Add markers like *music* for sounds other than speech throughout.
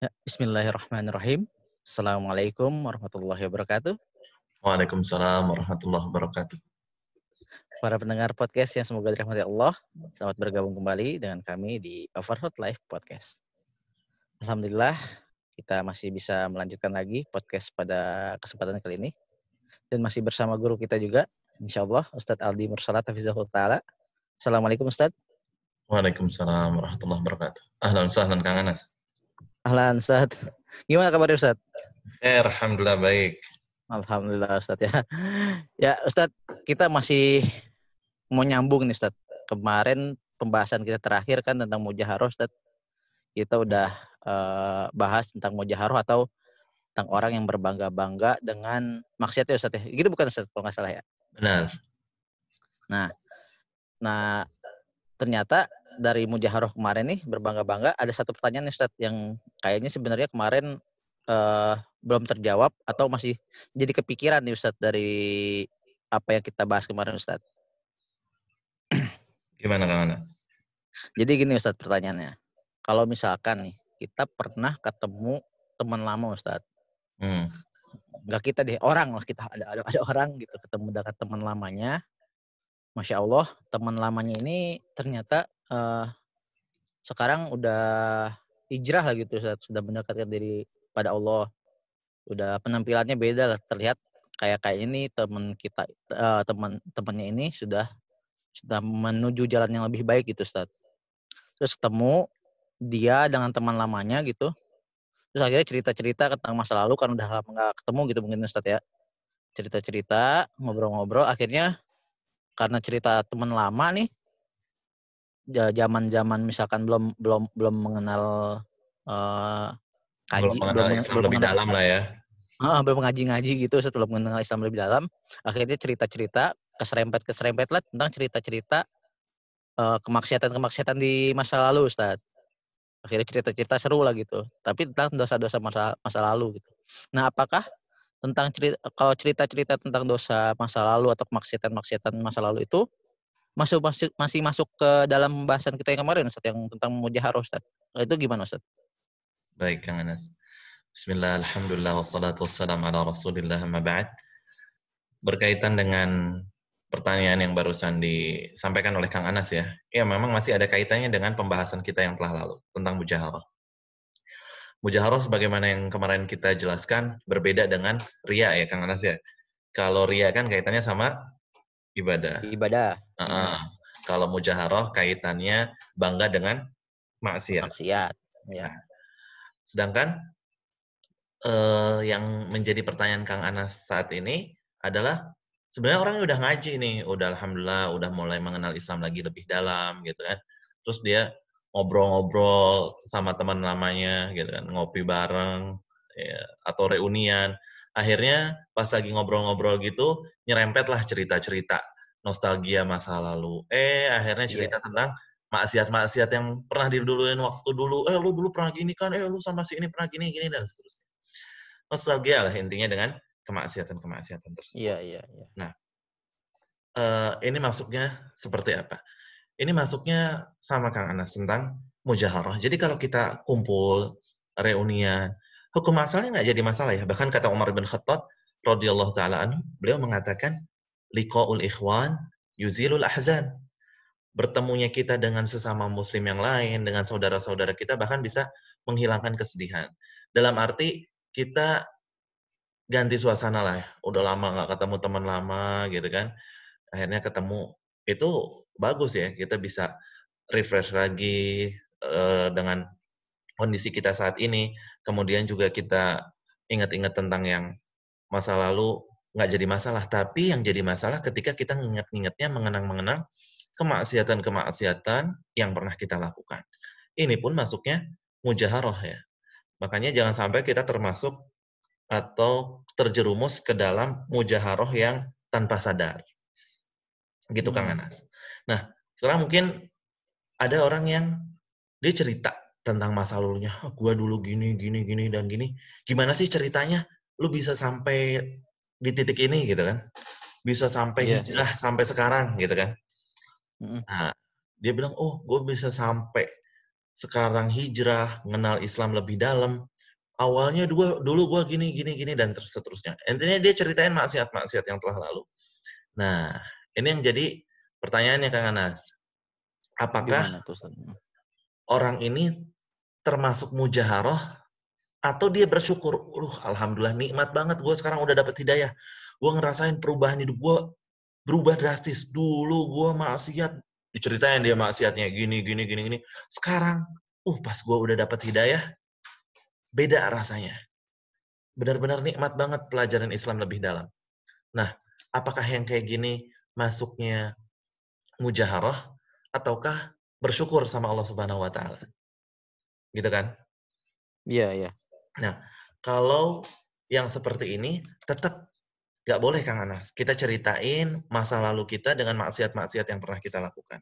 Ya, bismillahirrahmanirrahim. Assalamualaikum warahmatullahi wabarakatuh. Waalaikumsalam warahmatullahi wabarakatuh. Para pendengar podcast yang semoga dirahmati Allah, selamat bergabung kembali dengan kami di Overhot Life Podcast. Alhamdulillah, kita masih bisa melanjutkan lagi podcast pada kesempatan kali ini. Dan masih bersama guru kita juga, insya Allah, Ustadz Aldi Mursalat Hafizahul Ta'ala. Assalamualaikum Ustadz. Waalaikumsalam warahmatullahi wabarakatuh. Ahlan sahlan Kang Anas. Ahlan Ustadz. Gimana kabarnya Ustadz? Eh, Alhamdulillah baik. Alhamdulillah Ustadz ya. Ya Ustadz, kita masih mau nyambung nih Ustadz. Kemarin pembahasan kita terakhir kan tentang mujaharoh Ustadz. Kita udah uh, bahas tentang mujaharoh atau tentang orang yang berbangga-bangga dengan maksiatnya Ustadz ya. Gitu bukan Ustadz kalau nggak salah ya? Benar. Nah, nah ternyata dari mujaharoh kemarin nih berbangga-bangga ada satu pertanyaan nih Ustadz yang kayaknya sebenarnya kemarin uh, belum terjawab atau masih jadi kepikiran nih Ustadz dari apa yang kita bahas kemarin Ustadz. *clears throat* Gimana Kang Anas? Jadi gini Ustadz pertanyaannya. Kalau misalkan nih kita pernah ketemu teman lama Ustadz. Hmm. Enggak kita deh, orang lah kita ada, ada ada orang gitu ketemu dengan teman lamanya. Masya Allah, teman lamanya ini ternyata uh, sekarang udah hijrah lah gitu sudah mendekatkan diri pada Allah. Udah penampilannya beda lah, terlihat kayak kayak ini teman kita uh, teman temannya ini sudah sudah menuju jalan yang lebih baik gitu Ustaz. Terus ketemu dia dengan teman lamanya gitu. Terus akhirnya cerita-cerita tentang masa lalu kan udah lama nggak ketemu gitu mungkin Ustaz ya. Cerita-cerita, ngobrol-ngobrol akhirnya karena cerita teman lama nih zaman-zaman misalkan belum belum belum mengenal uh, kaji belum mengenal belum, Islam belum lebih mengenal, dalam lah ya. Uh, belum ngaji-ngaji gitu setelah mengenal Islam lebih dalam, akhirnya cerita-cerita keserempet keserempet lah tentang cerita-cerita uh, kemaksiatan-kemaksiatan di masa lalu Ustaz. Akhirnya cerita-cerita seru lah gitu. Tapi tentang dosa-dosa masa masa lalu gitu. Nah, apakah tentang cerita kalau cerita-cerita tentang dosa masa lalu atau kemaksiatan-kemaksiatan masa lalu itu masuk masih masih masuk ke dalam pembahasan kita yang kemarin Ustaz yang tentang mujaharah Ustaz. Itu gimana Ustaz? Baik Kang Anas. Bismillah, alhamdulillah, wassalatu wassalamu ala rasulillah. Berkaitan dengan pertanyaan yang barusan disampaikan oleh Kang Anas ya. Ya memang masih ada kaitannya dengan pembahasan kita yang telah lalu tentang mujaharah. Mujaharah sebagaimana yang kemarin kita jelaskan berbeda dengan ria ya Kang Anas ya. Kalau ria kan kaitannya sama ibadah. Ibadah. Uh -uh. Kalau mujaharah kaitannya bangga dengan maksiat. Maksiat. Ya. Nah, sedangkan uh, yang menjadi pertanyaan Kang Anas saat ini adalah sebenarnya orang udah ngaji nih, udah alhamdulillah udah mulai mengenal Islam lagi lebih dalam gitu kan. Terus dia ngobrol-ngobrol sama teman lamanya gitu kan, ngopi bareng ya, atau reunian. Akhirnya pas lagi ngobrol-ngobrol gitu nyerempet lah cerita-cerita nostalgia masa lalu. Eh akhirnya iya. cerita yeah. tentang maksiat-maksiat yang pernah diduluin waktu dulu. Eh lu dulu pernah gini kan? Eh lu sama si ini pernah gini gini dan seterusnya. Nostalgia lah intinya dengan kemaksiatan-kemaksiatan tersebut. Iya, iya, iya. Nah, uh, ini masuknya seperti apa? Ini masuknya sama Kang Anas tentang mujaharah. Jadi kalau kita kumpul, reunian, hukum asalnya nggak jadi masalah ya. Bahkan kata Umar bin Khattab radhiyallahu taala beliau mengatakan liqaul ikhwan yuzilul ahzan. Bertemunya kita dengan sesama muslim yang lain, dengan saudara-saudara kita bahkan bisa menghilangkan kesedihan. Dalam arti kita ganti suasana lah ya. Udah lama nggak ketemu teman lama gitu kan. Akhirnya ketemu itu bagus ya. Kita bisa refresh lagi uh, dengan kondisi kita saat ini. Kemudian juga kita ingat-ingat tentang yang masa lalu nggak jadi masalah. Tapi yang jadi masalah ketika kita nginget-ngingetnya mengenang-mengenang kemaksiatan-kemaksiatan yang pernah kita lakukan. Ini pun masuknya mujaharoh ya. Makanya jangan sampai kita termasuk atau terjerumus ke dalam mujaharoh yang tanpa sadar. Gitu hmm. Kang Anas. Nah, sekarang mungkin ada orang yang dia cerita tentang masa lalunya. Oh, gua dulu gini, gini, gini, dan gini. Gimana sih ceritanya? Lu bisa sampai di titik ini gitu kan? Bisa sampai yeah. hijrah sampai sekarang gitu kan? Hmm. Nah, dia bilang, oh, gue bisa sampai sekarang hijrah, mengenal Islam lebih dalam. Awalnya dulu, dulu gue gini, gini, gini, dan seterusnya. Intinya dia ceritain maksiat-maksiat yang telah lalu. Nah, ini yang jadi pertanyaannya Kang Anas. Apakah orang ini termasuk mujaharoh atau dia bersyukur, uh, alhamdulillah nikmat banget gue sekarang udah dapet hidayah. Gue ngerasain perubahan hidup gue berubah drastis. Dulu gue maksiat, diceritain dia maksiatnya gini, gini, gini, gini. Sekarang, uh pas gue udah dapet hidayah, beda rasanya. Benar-benar nikmat banget pelajaran Islam lebih dalam. Nah, apakah yang kayak gini masuknya mujaharah ataukah bersyukur sama Allah Subhanahu wa taala? Gitu kan? Iya, iya. Nah, kalau yang seperti ini tetap nggak boleh Kang Anas. Kita ceritain masa lalu kita dengan maksiat-maksiat yang pernah kita lakukan.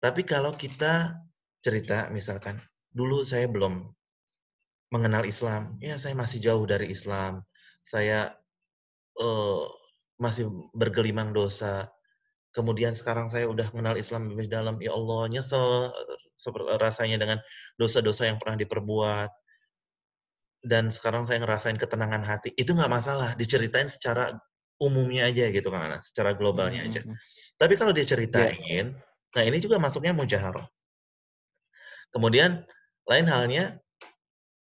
Tapi kalau kita cerita misalkan, dulu saya belum mengenal Islam, ya saya masih jauh dari Islam, saya uh, masih bergelimang dosa. Kemudian sekarang saya udah mengenal Islam lebih dalam, ya Allah nyesel rasanya dengan dosa-dosa yang pernah diperbuat dan sekarang saya ngerasain ketenangan hati, itu nggak masalah. Diceritain secara umumnya aja gitu kan, secara globalnya aja. Mm -hmm. Tapi kalau dia ceritain, yeah. nah ini juga masuknya mujaharah. Kemudian lain halnya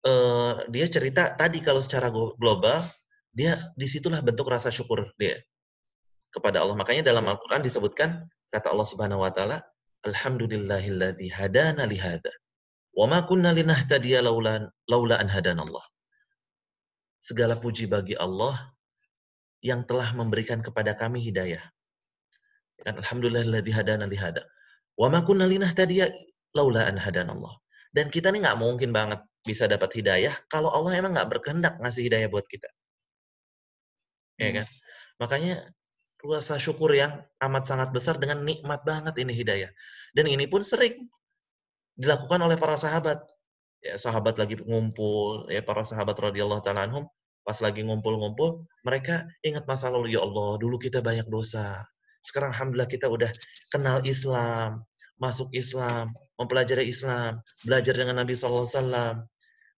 uh, dia cerita tadi kalau secara global, dia di situlah bentuk rasa syukur dia kepada Allah. Makanya dalam. Al-Quran disebutkan kata Allah Subhanahu Wa Taala, Alhamdulillahilladzi hadana lihada Wa ma kunna linahtadiya laula laula an hadanallah. Segala puji bagi Allah yang telah memberikan kepada kami hidayah. Dan alhamdulillahilladzi hadana li hada. Wa ma kunna linahtadiya laula an hadanallah. Dan kita nih nggak mungkin banget bisa dapat hidayah kalau Allah emang nggak berkehendak ngasih hidayah buat kita. Ya kan? Makanya rasa syukur yang amat sangat besar dengan nikmat banget ini hidayah. Dan ini pun sering dilakukan oleh para sahabat. Ya, sahabat lagi ngumpul, ya para sahabat radhiyallahu taala anhum pas lagi ngumpul-ngumpul, mereka ingat masa lalu, ya Allah, dulu kita banyak dosa. Sekarang alhamdulillah kita udah kenal Islam, masuk Islam, mempelajari Islam, belajar dengan Nabi sallallahu alaihi wasallam.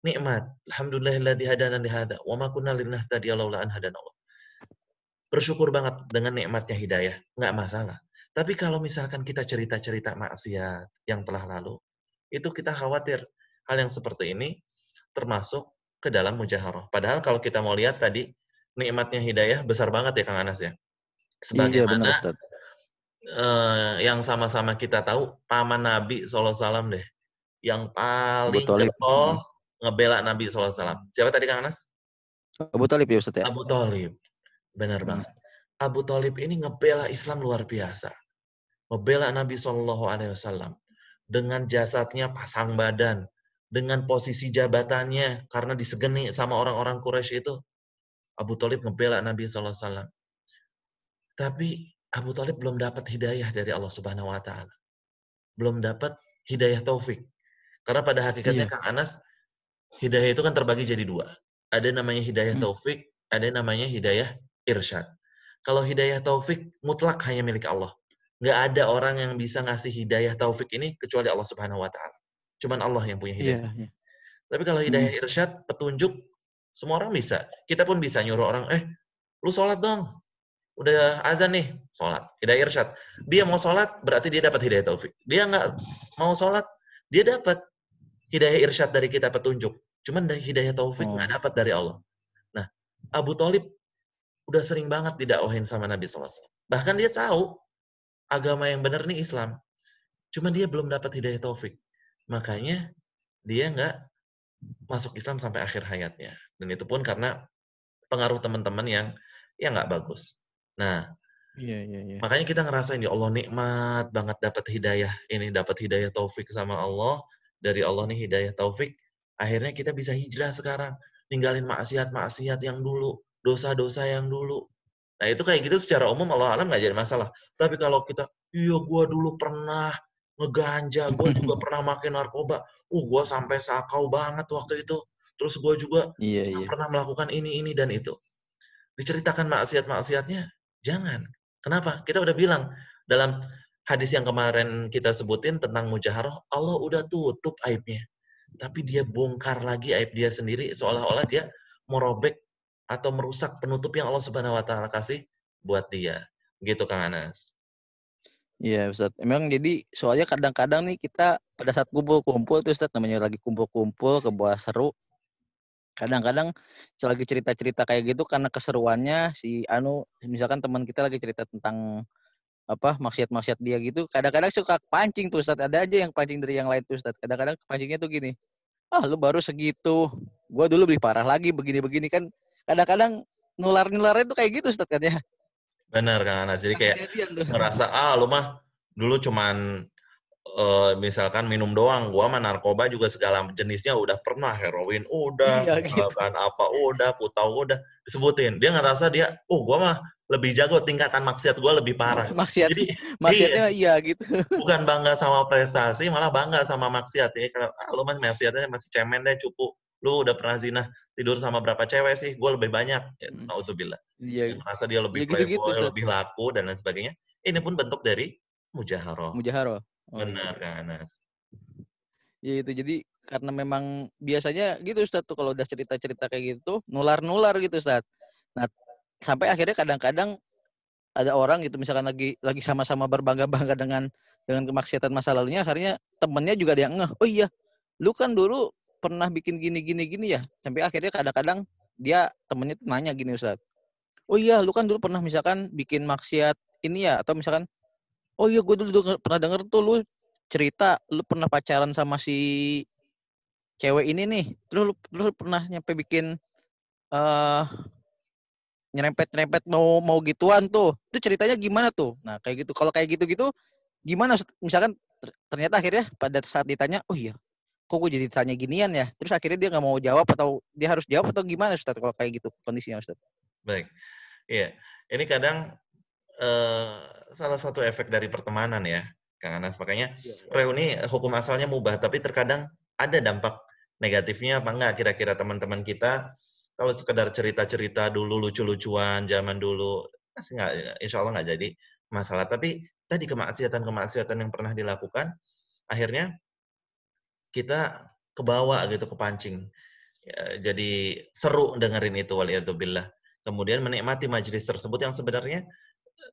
Nikmat. Alhamdulillahilladzi hadana li wa ma kunna linahtadiya laula an hadanallah. Bersyukur banget dengan nikmatnya hidayah, nggak masalah. Tapi kalau misalkan kita cerita-cerita maksiat yang telah lalu, itu kita khawatir hal yang seperti ini termasuk ke dalam mujaharah. Padahal kalau kita mau lihat tadi nikmatnya hidayah besar banget ya Kang Anas ya. Sebagaimana iya, benar, uh, yang sama-sama kita tahu paman Nabi SAW deh, yang paling getol ngebela Nabi SAW. Siapa tadi Kang Anas? Abu Talib ya Ustaz ya? Abu Talib. Benar hmm. banget. Abu Talib ini ngebela Islam luar biasa. Ngebela Nabi Shallallahu Alaihi Wasallam dengan jasadnya pasang badan, dengan posisi jabatannya karena disegeni sama orang-orang Quraisy itu, Abu Talib ngebela Nabi SAW. Tapi Abu Talib belum dapat hidayah dari Allah Subhanahu Wa Taala, belum dapat hidayah taufik. Karena pada hakikatnya iya. Kang Anas, hidayah itu kan terbagi jadi dua. Ada namanya hidayah hmm. taufik, ada namanya hidayah irsyad. Kalau hidayah taufik mutlak hanya milik Allah nggak ada orang yang bisa ngasih hidayah taufik ini kecuali Allah Subhanahu wa taala. Cuman Allah yang punya hidayah. Yeah, yeah. Tapi kalau hidayah hmm. irsyad, petunjuk, semua orang bisa. Kita pun bisa nyuruh orang, eh, lu sholat dong. Udah azan nih, sholat. Hidayah irsyad. Dia mau sholat, berarti dia dapat hidayah taufik. Dia nggak mau sholat, dia dapat hidayah irsyad dari kita petunjuk. Cuman dari hidayah taufik nggak oh. dapat dari Allah. Nah, Abu Talib udah sering banget didakwahin sama Nabi SAW. Bahkan dia tahu agama yang benar nih Islam. Cuma dia belum dapat hidayah taufik. Makanya dia nggak masuk Islam sampai akhir hayatnya. Dan itu pun karena pengaruh teman-teman yang ya nggak bagus. Nah, iya, iya, iya. makanya kita ngerasain ya Allah nikmat banget dapat hidayah ini, dapat hidayah taufik sama Allah dari Allah nih hidayah taufik. Akhirnya kita bisa hijrah sekarang, ninggalin maksiat-maksiat yang dulu, dosa-dosa yang dulu. Nah itu kayak gitu secara umum Allah alam nggak jadi masalah. Tapi kalau kita, iya gue dulu pernah ngeganja, gue *laughs* juga pernah makin narkoba, uh gue sampai sakau banget waktu itu. Terus gue juga iya, iya. pernah melakukan ini, ini, dan itu. Diceritakan maksiat-maksiatnya, jangan. Kenapa? Kita udah bilang, dalam hadis yang kemarin kita sebutin tentang mujaharoh, Allah udah tutup aibnya. Tapi dia bongkar lagi aib dia sendiri, seolah-olah dia merobek atau merusak penutup yang Allah Subhanahu Wa Taala kasih buat dia. Gitu Kang Anas. Iya Ustaz. Emang jadi soalnya kadang-kadang nih kita pada saat kumpul-kumpul tuh Ustaz namanya lagi kumpul-kumpul ke bawah seru. Kadang-kadang lagi cerita-cerita kayak gitu karena keseruannya si anu misalkan teman kita lagi cerita tentang apa maksiat-maksiat dia gitu kadang-kadang suka pancing tuh Ustaz ada aja yang pancing dari yang lain tuh Ustaz kadang-kadang pancingnya tuh gini ah lu baru segitu gua dulu lebih parah lagi begini-begini kan kadang-kadang nular-nularnya tuh kayak gitu Ustaz kan ya Benar Kang Anas. Jadi kayak ngerasa ah lu mah dulu cuman uh, misalkan minum doang, gua mah narkoba juga segala jenisnya udah pernah heroin udah, iya, gitu. misalkan gitu. apa udah, putau udah disebutin. Dia ngerasa dia, oh gua mah lebih jago tingkatan maksiat gua lebih parah. *laughs* Maksiat. Jadi maksiatnya iya, iya gitu. *laughs* Bukan bangga sama prestasi, malah bangga sama maksiat ya. Kalau ah, lu mah maksiatnya masih cemen deh cupu. Lu udah pernah zina, tidur sama berapa cewek sih? Gue lebih banyak. Ya, hmm. Nauzubillah. Iya. Merasa dia lebih ya, playboy, gitu, lebih laku dan lain sebagainya. Ini pun bentuk dari mujaharoh. Mujaharoh. Oh, Benar gitu. kan Anas. Ya itu jadi karena memang biasanya gitu Ustaz tuh kalau udah cerita-cerita kayak gitu nular-nular gitu Ustaz. Nah, sampai akhirnya kadang-kadang ada orang gitu misalkan lagi lagi sama-sama berbangga-bangga dengan dengan kemaksiatan masa lalunya akhirnya temennya juga dia ngeh oh iya lu kan dulu pernah bikin gini gini gini ya sampai akhirnya kadang-kadang dia temennya nanya gini Ustaz oh iya lu kan dulu pernah misalkan bikin maksiat ini ya atau misalkan oh iya gue dulu denger, pernah denger tuh lu cerita lu pernah pacaran sama si cewek ini nih terus lu, terus pernah nyampe bikin uh, nyerempet-nyerempet mau mau gituan tuh itu ceritanya gimana tuh? Nah kayak gitu kalau kayak gitu-gitu gimana misalkan ternyata akhirnya pada saat ditanya oh iya kok gue jadi tanya ginian ya? Terus akhirnya dia nggak mau jawab atau dia harus jawab atau gimana Ustaz kalau kayak gitu kondisinya Ustaz baik. Iya. Ini kadang uh, salah satu efek dari pertemanan ya Kang Anas. Makanya ya, ya. reuni hukum asalnya mubah tapi terkadang ada dampak negatifnya apa enggak? Kira-kira teman-teman kita kalau sekedar cerita-cerita dulu lucu-lucuan zaman dulu nggak insya Allah nggak jadi masalah. Tapi tadi kemaksiatan-kemaksiatan yang pernah dilakukan akhirnya kita kebawa gitu kepancing. Ya, jadi seru dengerin itu waliyatubillah. Kemudian menikmati majelis tersebut yang sebenarnya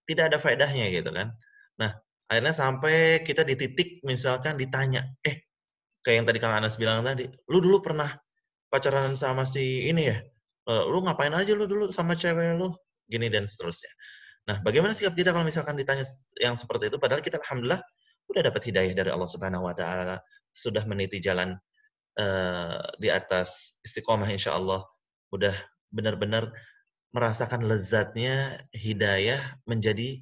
tidak ada faedahnya gitu kan. Nah, akhirnya sampai kita di titik misalkan ditanya, eh kayak yang tadi Kang Anas bilang tadi, lu dulu pernah pacaran sama si ini ya? Eh, lu ngapain aja lu dulu sama cewek lu? Gini dan seterusnya. Nah, bagaimana sikap kita kalau misalkan ditanya yang seperti itu padahal kita alhamdulillah udah dapat hidayah dari Allah Subhanahu wa taala, sudah meniti jalan uh, di atas istiqomah insya Allah udah benar-benar merasakan lezatnya hidayah menjadi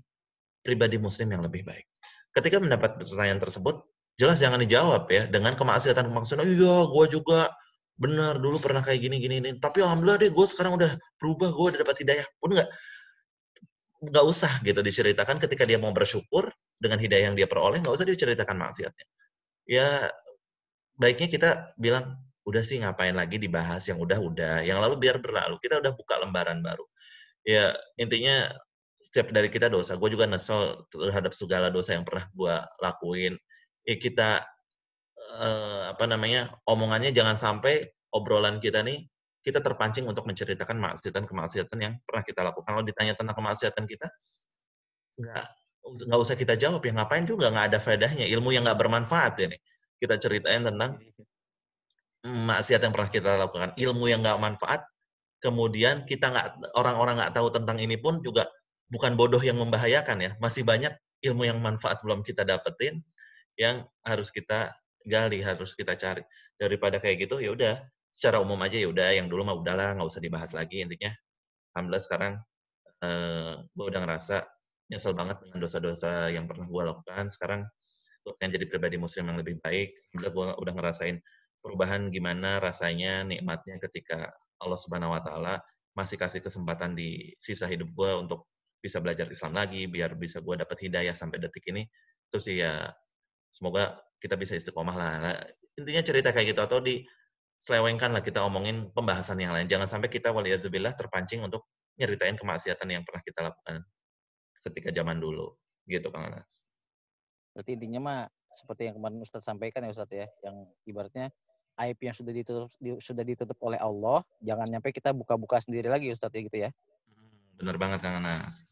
pribadi muslim yang lebih baik. Ketika mendapat pertanyaan tersebut, jelas jangan dijawab ya dengan kemaksiatan kemaksiatan. Oh, iya, gue juga benar dulu pernah kayak gini gini ini. Tapi alhamdulillah deh, gue sekarang udah berubah, gue udah dapat hidayah. Pun nggak nggak usah gitu diceritakan ketika dia mau bersyukur dengan hidayah yang dia peroleh, nggak usah diceritakan maksiatnya. Ya baiknya kita bilang udah sih ngapain lagi dibahas yang udah-udah, yang lalu biar berlalu. Kita udah buka lembaran baru. Ya intinya setiap dari kita dosa. Gue juga nesel terhadap segala dosa yang pernah gue lakuin. Ya kita eh, apa namanya omongannya jangan sampai obrolan kita nih kita terpancing untuk menceritakan maksiatan-kemaksiatan yang pernah kita lakukan. Kalau ditanya tentang kemaksiatan kita, nggak nggak usah kita jawab ya ngapain juga nggak ada faedahnya. Ilmu yang nggak bermanfaat ini. Kita ceritain tentang maksiat yang pernah kita lakukan, ilmu yang nggak manfaat, kemudian kita nggak orang-orang nggak tahu tentang ini pun juga bukan bodoh yang membahayakan ya, masih banyak ilmu yang manfaat belum kita dapetin yang harus kita gali, harus kita cari. Daripada kayak gitu, ya udah. Secara umum aja ya udah yang dulu mah udahlah nggak usah dibahas lagi intinya. Alhamdulillah sekarang eh, gue udah ngerasa nyesel banget dengan dosa-dosa yang pernah gue lakukan. Sekarang yang jadi pribadi muslim yang lebih baik. Alhamdulillah gue udah ngerasain perubahan gimana rasanya nikmatnya ketika Allah Subhanahu wa taala masih kasih kesempatan di sisa hidup gue untuk bisa belajar Islam lagi biar bisa gue dapat hidayah sampai detik ini. Sih ya semoga kita bisa istiqomah lah. Nah, intinya cerita kayak gitu atau di selewengkan lah kita omongin pembahasan yang lain. Jangan sampai kita waliyadzubillah terpancing untuk nyeritain kemaksiatan yang pernah kita lakukan ketika zaman dulu. Gitu Kang Anas. Berarti intinya mah seperti yang kemarin Ustadz sampaikan ya Ustadz ya, yang ibaratnya aib yang sudah ditutup di, sudah ditutup oleh Allah, jangan nyampe kita buka-buka sendiri lagi Ustadz ya gitu ya. Hmm, benar banget Kang Anas.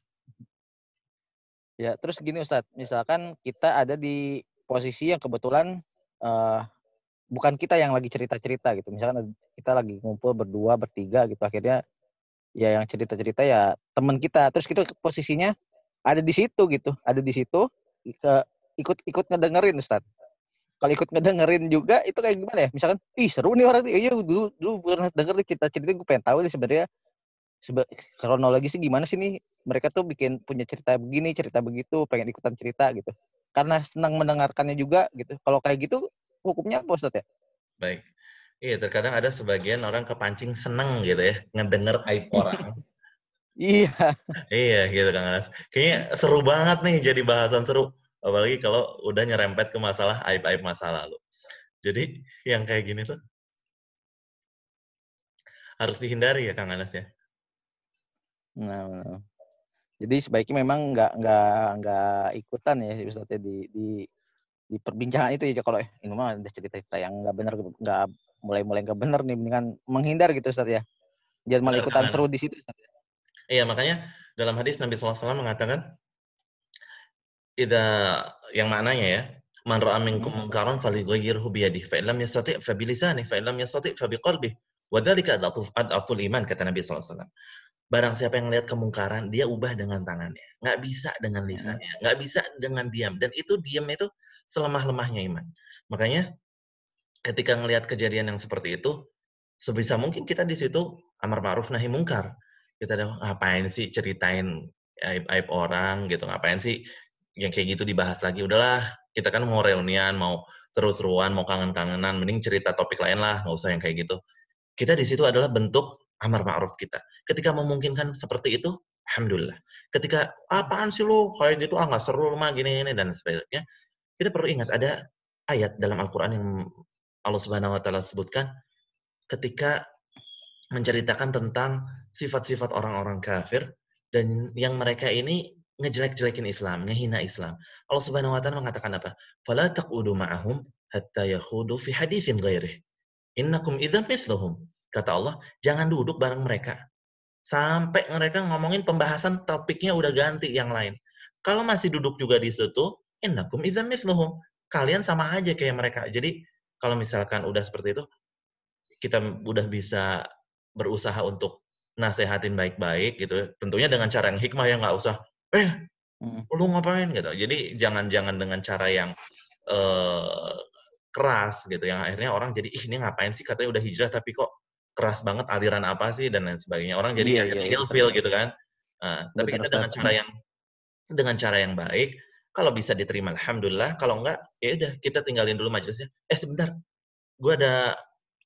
Ya, terus gini Ustadz, misalkan kita ada di posisi yang kebetulan uh, bukan kita yang lagi cerita-cerita gitu. Misalkan kita lagi ngumpul berdua, bertiga gitu. Akhirnya ya yang cerita-cerita ya teman kita. Terus kita posisinya ada di situ gitu, ada di situ ke ikut ikut ngedengerin Ustadz. Kalau ikut ngedengerin juga itu kayak gimana ya? Misalkan, ih seru nih orang. Iya dulu dulu pernah denger nih kita cerita gue pengen tahu nih sebenarnya seba, kronologi sih gimana sih nih mereka tuh bikin punya cerita begini cerita begitu pengen ikutan cerita gitu karena senang mendengarkannya juga gitu kalau kayak gitu hukumnya apa Ustaz ya baik iya terkadang ada sebagian orang kepancing seneng gitu ya ngedenger aib *laughs* orang iya. Iya gitu Kang Anas kayaknya seru banget nih jadi bahasan seru. Apalagi kalau udah nyerempet ke masalah aib-aib masa lalu. Jadi yang kayak gini tuh harus dihindari ya Kang Anas ya? Nah, jadi sebaiknya memang nggak nggak nggak ikutan ya Ustaz ya di di di perbincangan itu ya kalau eh ini mah ada cerita-cerita yang nggak benar nggak mulai-mulai nggak benar nih dengan menghindar gitu Ustaz ya. Jangan malah ikutan seru di situ Ustaz. Ya. Iya, makanya dalam hadis Nabi SAW mengatakan ida yang maknanya ya man ra'a minkum munkaran falyughayyirhu bi yadihi fa illam yastati' fa bi lisanihi fa illam yastati' fa bi qalbihi wa dzalika adaful iman kata Nabi SAW barang siapa yang lihat kemungkaran, dia ubah dengan tangannya. Nggak bisa dengan lisannya. Nggak bisa dengan diam. Dan itu diam itu selemah-lemahnya iman. Makanya ketika ngelihat kejadian yang seperti itu, sebisa mungkin kita di situ amar ma'ruf nahi mungkar. Kita ada ngapain sih ceritain aib-aib orang gitu, ngapain sih yang kayak gitu dibahas lagi. Udahlah, kita kan mau reunian, mau seru-seruan, mau kangen-kangenan, mending cerita topik lain lah, nggak usah yang kayak gitu. Kita di situ adalah bentuk amar ma'ruf kita. Ketika memungkinkan seperti itu, alhamdulillah. Ketika apaan sih lu kayak gitu ah nggak seru mah gini ini dan sebagainya, kita perlu ingat ada ayat dalam Al-Qur'an yang Allah Subhanahu wa taala sebutkan ketika menceritakan tentang sifat-sifat orang-orang kafir dan yang mereka ini ngejelek-jelekin Islam, ngehina Islam. Allah Subhanahu wa taala mengatakan apa? Fala taqudu ma'ahum hatta yakhudu fi haditsin ghairih. Innakum idzan mithluhum. Kata Allah, jangan duduk bareng mereka. Sampai mereka ngomongin pembahasan topiknya udah ganti yang lain. Kalau masih duduk juga di situ, innakum idzan mithluhum. Kalian sama aja kayak mereka. Jadi kalau misalkan udah seperti itu, kita udah bisa berusaha untuk nasehatin baik-baik gitu. Tentunya dengan cara yang hikmah ya nggak usah, eh, hmm. lu ngapain gitu. Jadi jangan-jangan dengan cara yang uh, keras gitu yang akhirnya orang jadi ih ini ngapain sih katanya udah hijrah tapi kok keras banget aliran apa sih dan lain sebagainya. Orang jadi iya, akhirnya iya, feel gitu kan. Nah, tapi kita dengan cara yang dengan cara yang baik, kalau bisa diterima alhamdulillah, kalau enggak ya udah kita tinggalin dulu majelisnya. Eh sebentar, gue ada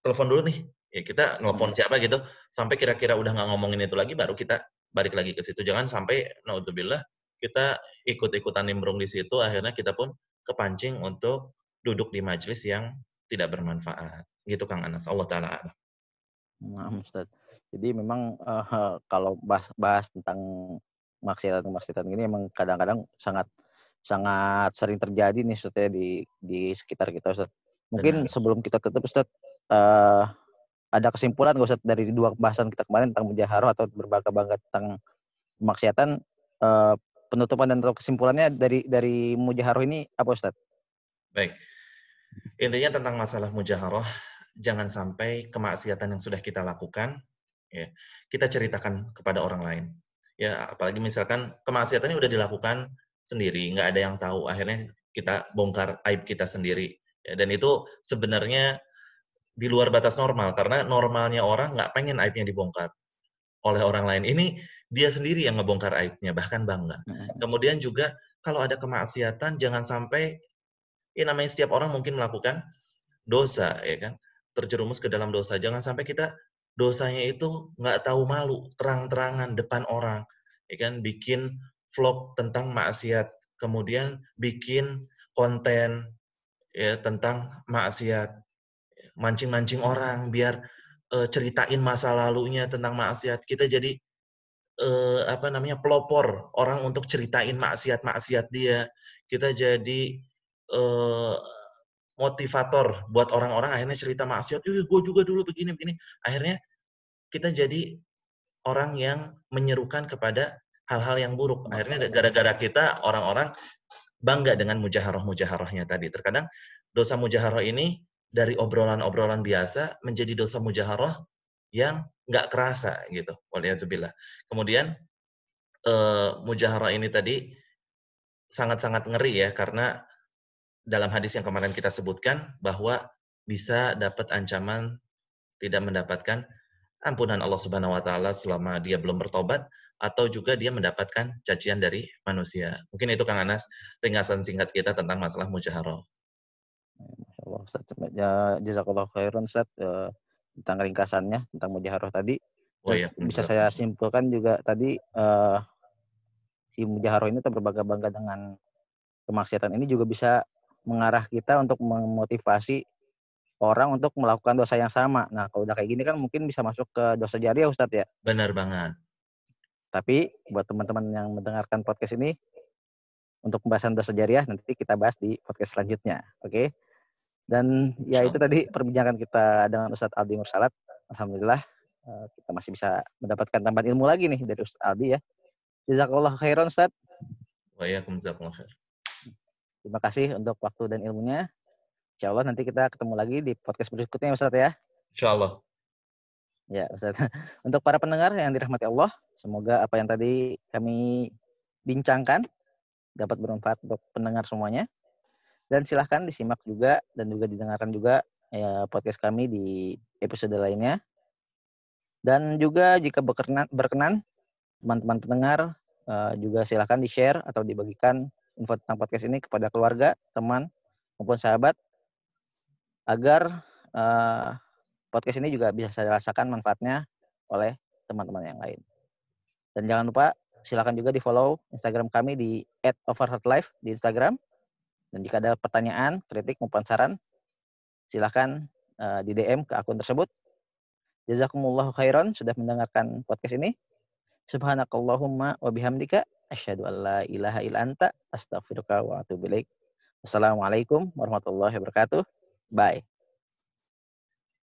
telepon dulu nih. Ya kita nelfon hmm. siapa gitu, sampai kira-kira udah nggak ngomongin itu lagi, baru kita balik lagi ke situ. Jangan sampai naudzubillah kita ikut-ikutan nimbrung di situ, akhirnya kita pun kepancing untuk duduk di majelis yang tidak bermanfaat. Gitu Kang Anas. Allah Ta'ala Nah, Ustaz. Jadi memang uh, *laughs* kalau bahas, bahas tentang maksiatan-maksiatan gini emang kadang-kadang sangat sangat sering terjadi nih Ustaz ya di di sekitar kita Ustaz. Mungkin Benar. sebelum kita tutup Ustaz uh, ada kesimpulan nggak Ustaz dari dua bahasan kita kemarin tentang mujaharoh atau berbangga-bangga tentang maksiatan uh, penutupan dan kesimpulannya dari dari mujaharoh ini apa Ustaz? Baik. Intinya tentang masalah mujaharoh jangan sampai kemaksiatan yang sudah kita lakukan ya kita ceritakan kepada orang lain ya apalagi misalkan kemaksiatan ini udah dilakukan sendiri nggak ada yang tahu akhirnya kita bongkar aib kita sendiri ya, dan itu sebenarnya di luar batas normal karena normalnya orang nggak pengen aibnya dibongkar oleh orang lain. Ini dia sendiri yang ngebongkar aibnya bahkan bangga. Kemudian juga kalau ada kemaksiatan jangan sampai ya namanya setiap orang mungkin melakukan dosa ya kan? Terjerumus ke dalam dosa. Jangan sampai kita dosanya itu nggak tahu malu, terang-terangan depan orang, ya kan? Bikin vlog tentang maksiat, kemudian bikin konten ya tentang maksiat, mancing-mancing orang biar uh, ceritain masa lalunya tentang maksiat. Kita jadi uh, apa namanya pelopor orang untuk ceritain maksiat-maksiat dia. kita jadi uh, motivator buat orang-orang akhirnya cerita maksiat, "Ih, gue juga dulu begini begini." Akhirnya kita jadi orang yang menyerukan kepada hal-hal yang buruk. Akhirnya gara-gara kita orang-orang bangga dengan mujaharah-mujaharahnya tadi. Terkadang dosa mujaharah ini dari obrolan-obrolan biasa menjadi dosa mujaharah yang nggak kerasa gitu. Waliyahzubillah. Kemudian uh, mujaharah ini tadi sangat-sangat ngeri ya karena dalam hadis yang kemarin kita sebutkan bahwa bisa dapat ancaman tidak mendapatkan ampunan Allah Subhanahu wa taala selama dia belum bertobat atau juga dia mendapatkan cacian dari manusia. Mungkin itu Kang Anas ringkasan singkat kita tentang masalah mujaharah. Allah, Ustaz. Ya, jazakallah khairan Ustaz uh, tentang ringkasannya tentang mujaharah tadi. Oh, iya, bisa saya simpulkan juga tadi uh, si mujaharah ini berbangga-bangga dengan kemaksiatan ini juga bisa mengarah kita untuk memotivasi orang untuk melakukan dosa yang sama. Nah, kalau udah kayak gini kan mungkin bisa masuk ke dosa jariah Ustadz ya. Benar banget. Tapi buat teman-teman yang mendengarkan podcast ini, untuk pembahasan dosa jariah nanti kita bahas di podcast selanjutnya. Oke. Okay? Dan ya itu tadi perbincangan kita dengan Ustadz Aldi Mursalat. Alhamdulillah eh, kita masih bisa mendapatkan tambahan ilmu lagi nih dari Ustadz Aldi ya. Jazakallah khairan Ustaz. Waalaikumsalam khair. Terima kasih untuk waktu dan ilmunya. Insya Allah nanti kita ketemu lagi di podcast berikutnya Ustaz ya. Insya Allah. Ya Ustaz. *laughs* Untuk para pendengar yang dirahmati Allah, semoga apa yang tadi kami bincangkan dapat bermanfaat untuk pendengar semuanya. Dan silahkan disimak juga dan juga didengarkan juga ya, podcast kami di episode lainnya. Dan juga jika berkenan, berkenan teman-teman pendengar uh, juga silahkan di-share atau dibagikan info tentang podcast ini kepada keluarga, teman, maupun sahabat agar uh, podcast ini juga bisa saya rasakan manfaatnya oleh teman-teman yang lain. Dan jangan lupa silakan juga di-follow Instagram kami di @overheartlife di Instagram. Dan jika ada pertanyaan, kritik maupun saran, silakan uh, di DM ke akun tersebut. Jazakumullah khairan sudah mendengarkan podcast ini. Subhanakallahumma wa bihamdika asyhadu an la ilaha illa anta astaghfiruka wa atubu ilaik. Wassalamualaikum warahmatullahi wabarakatuh. Bye.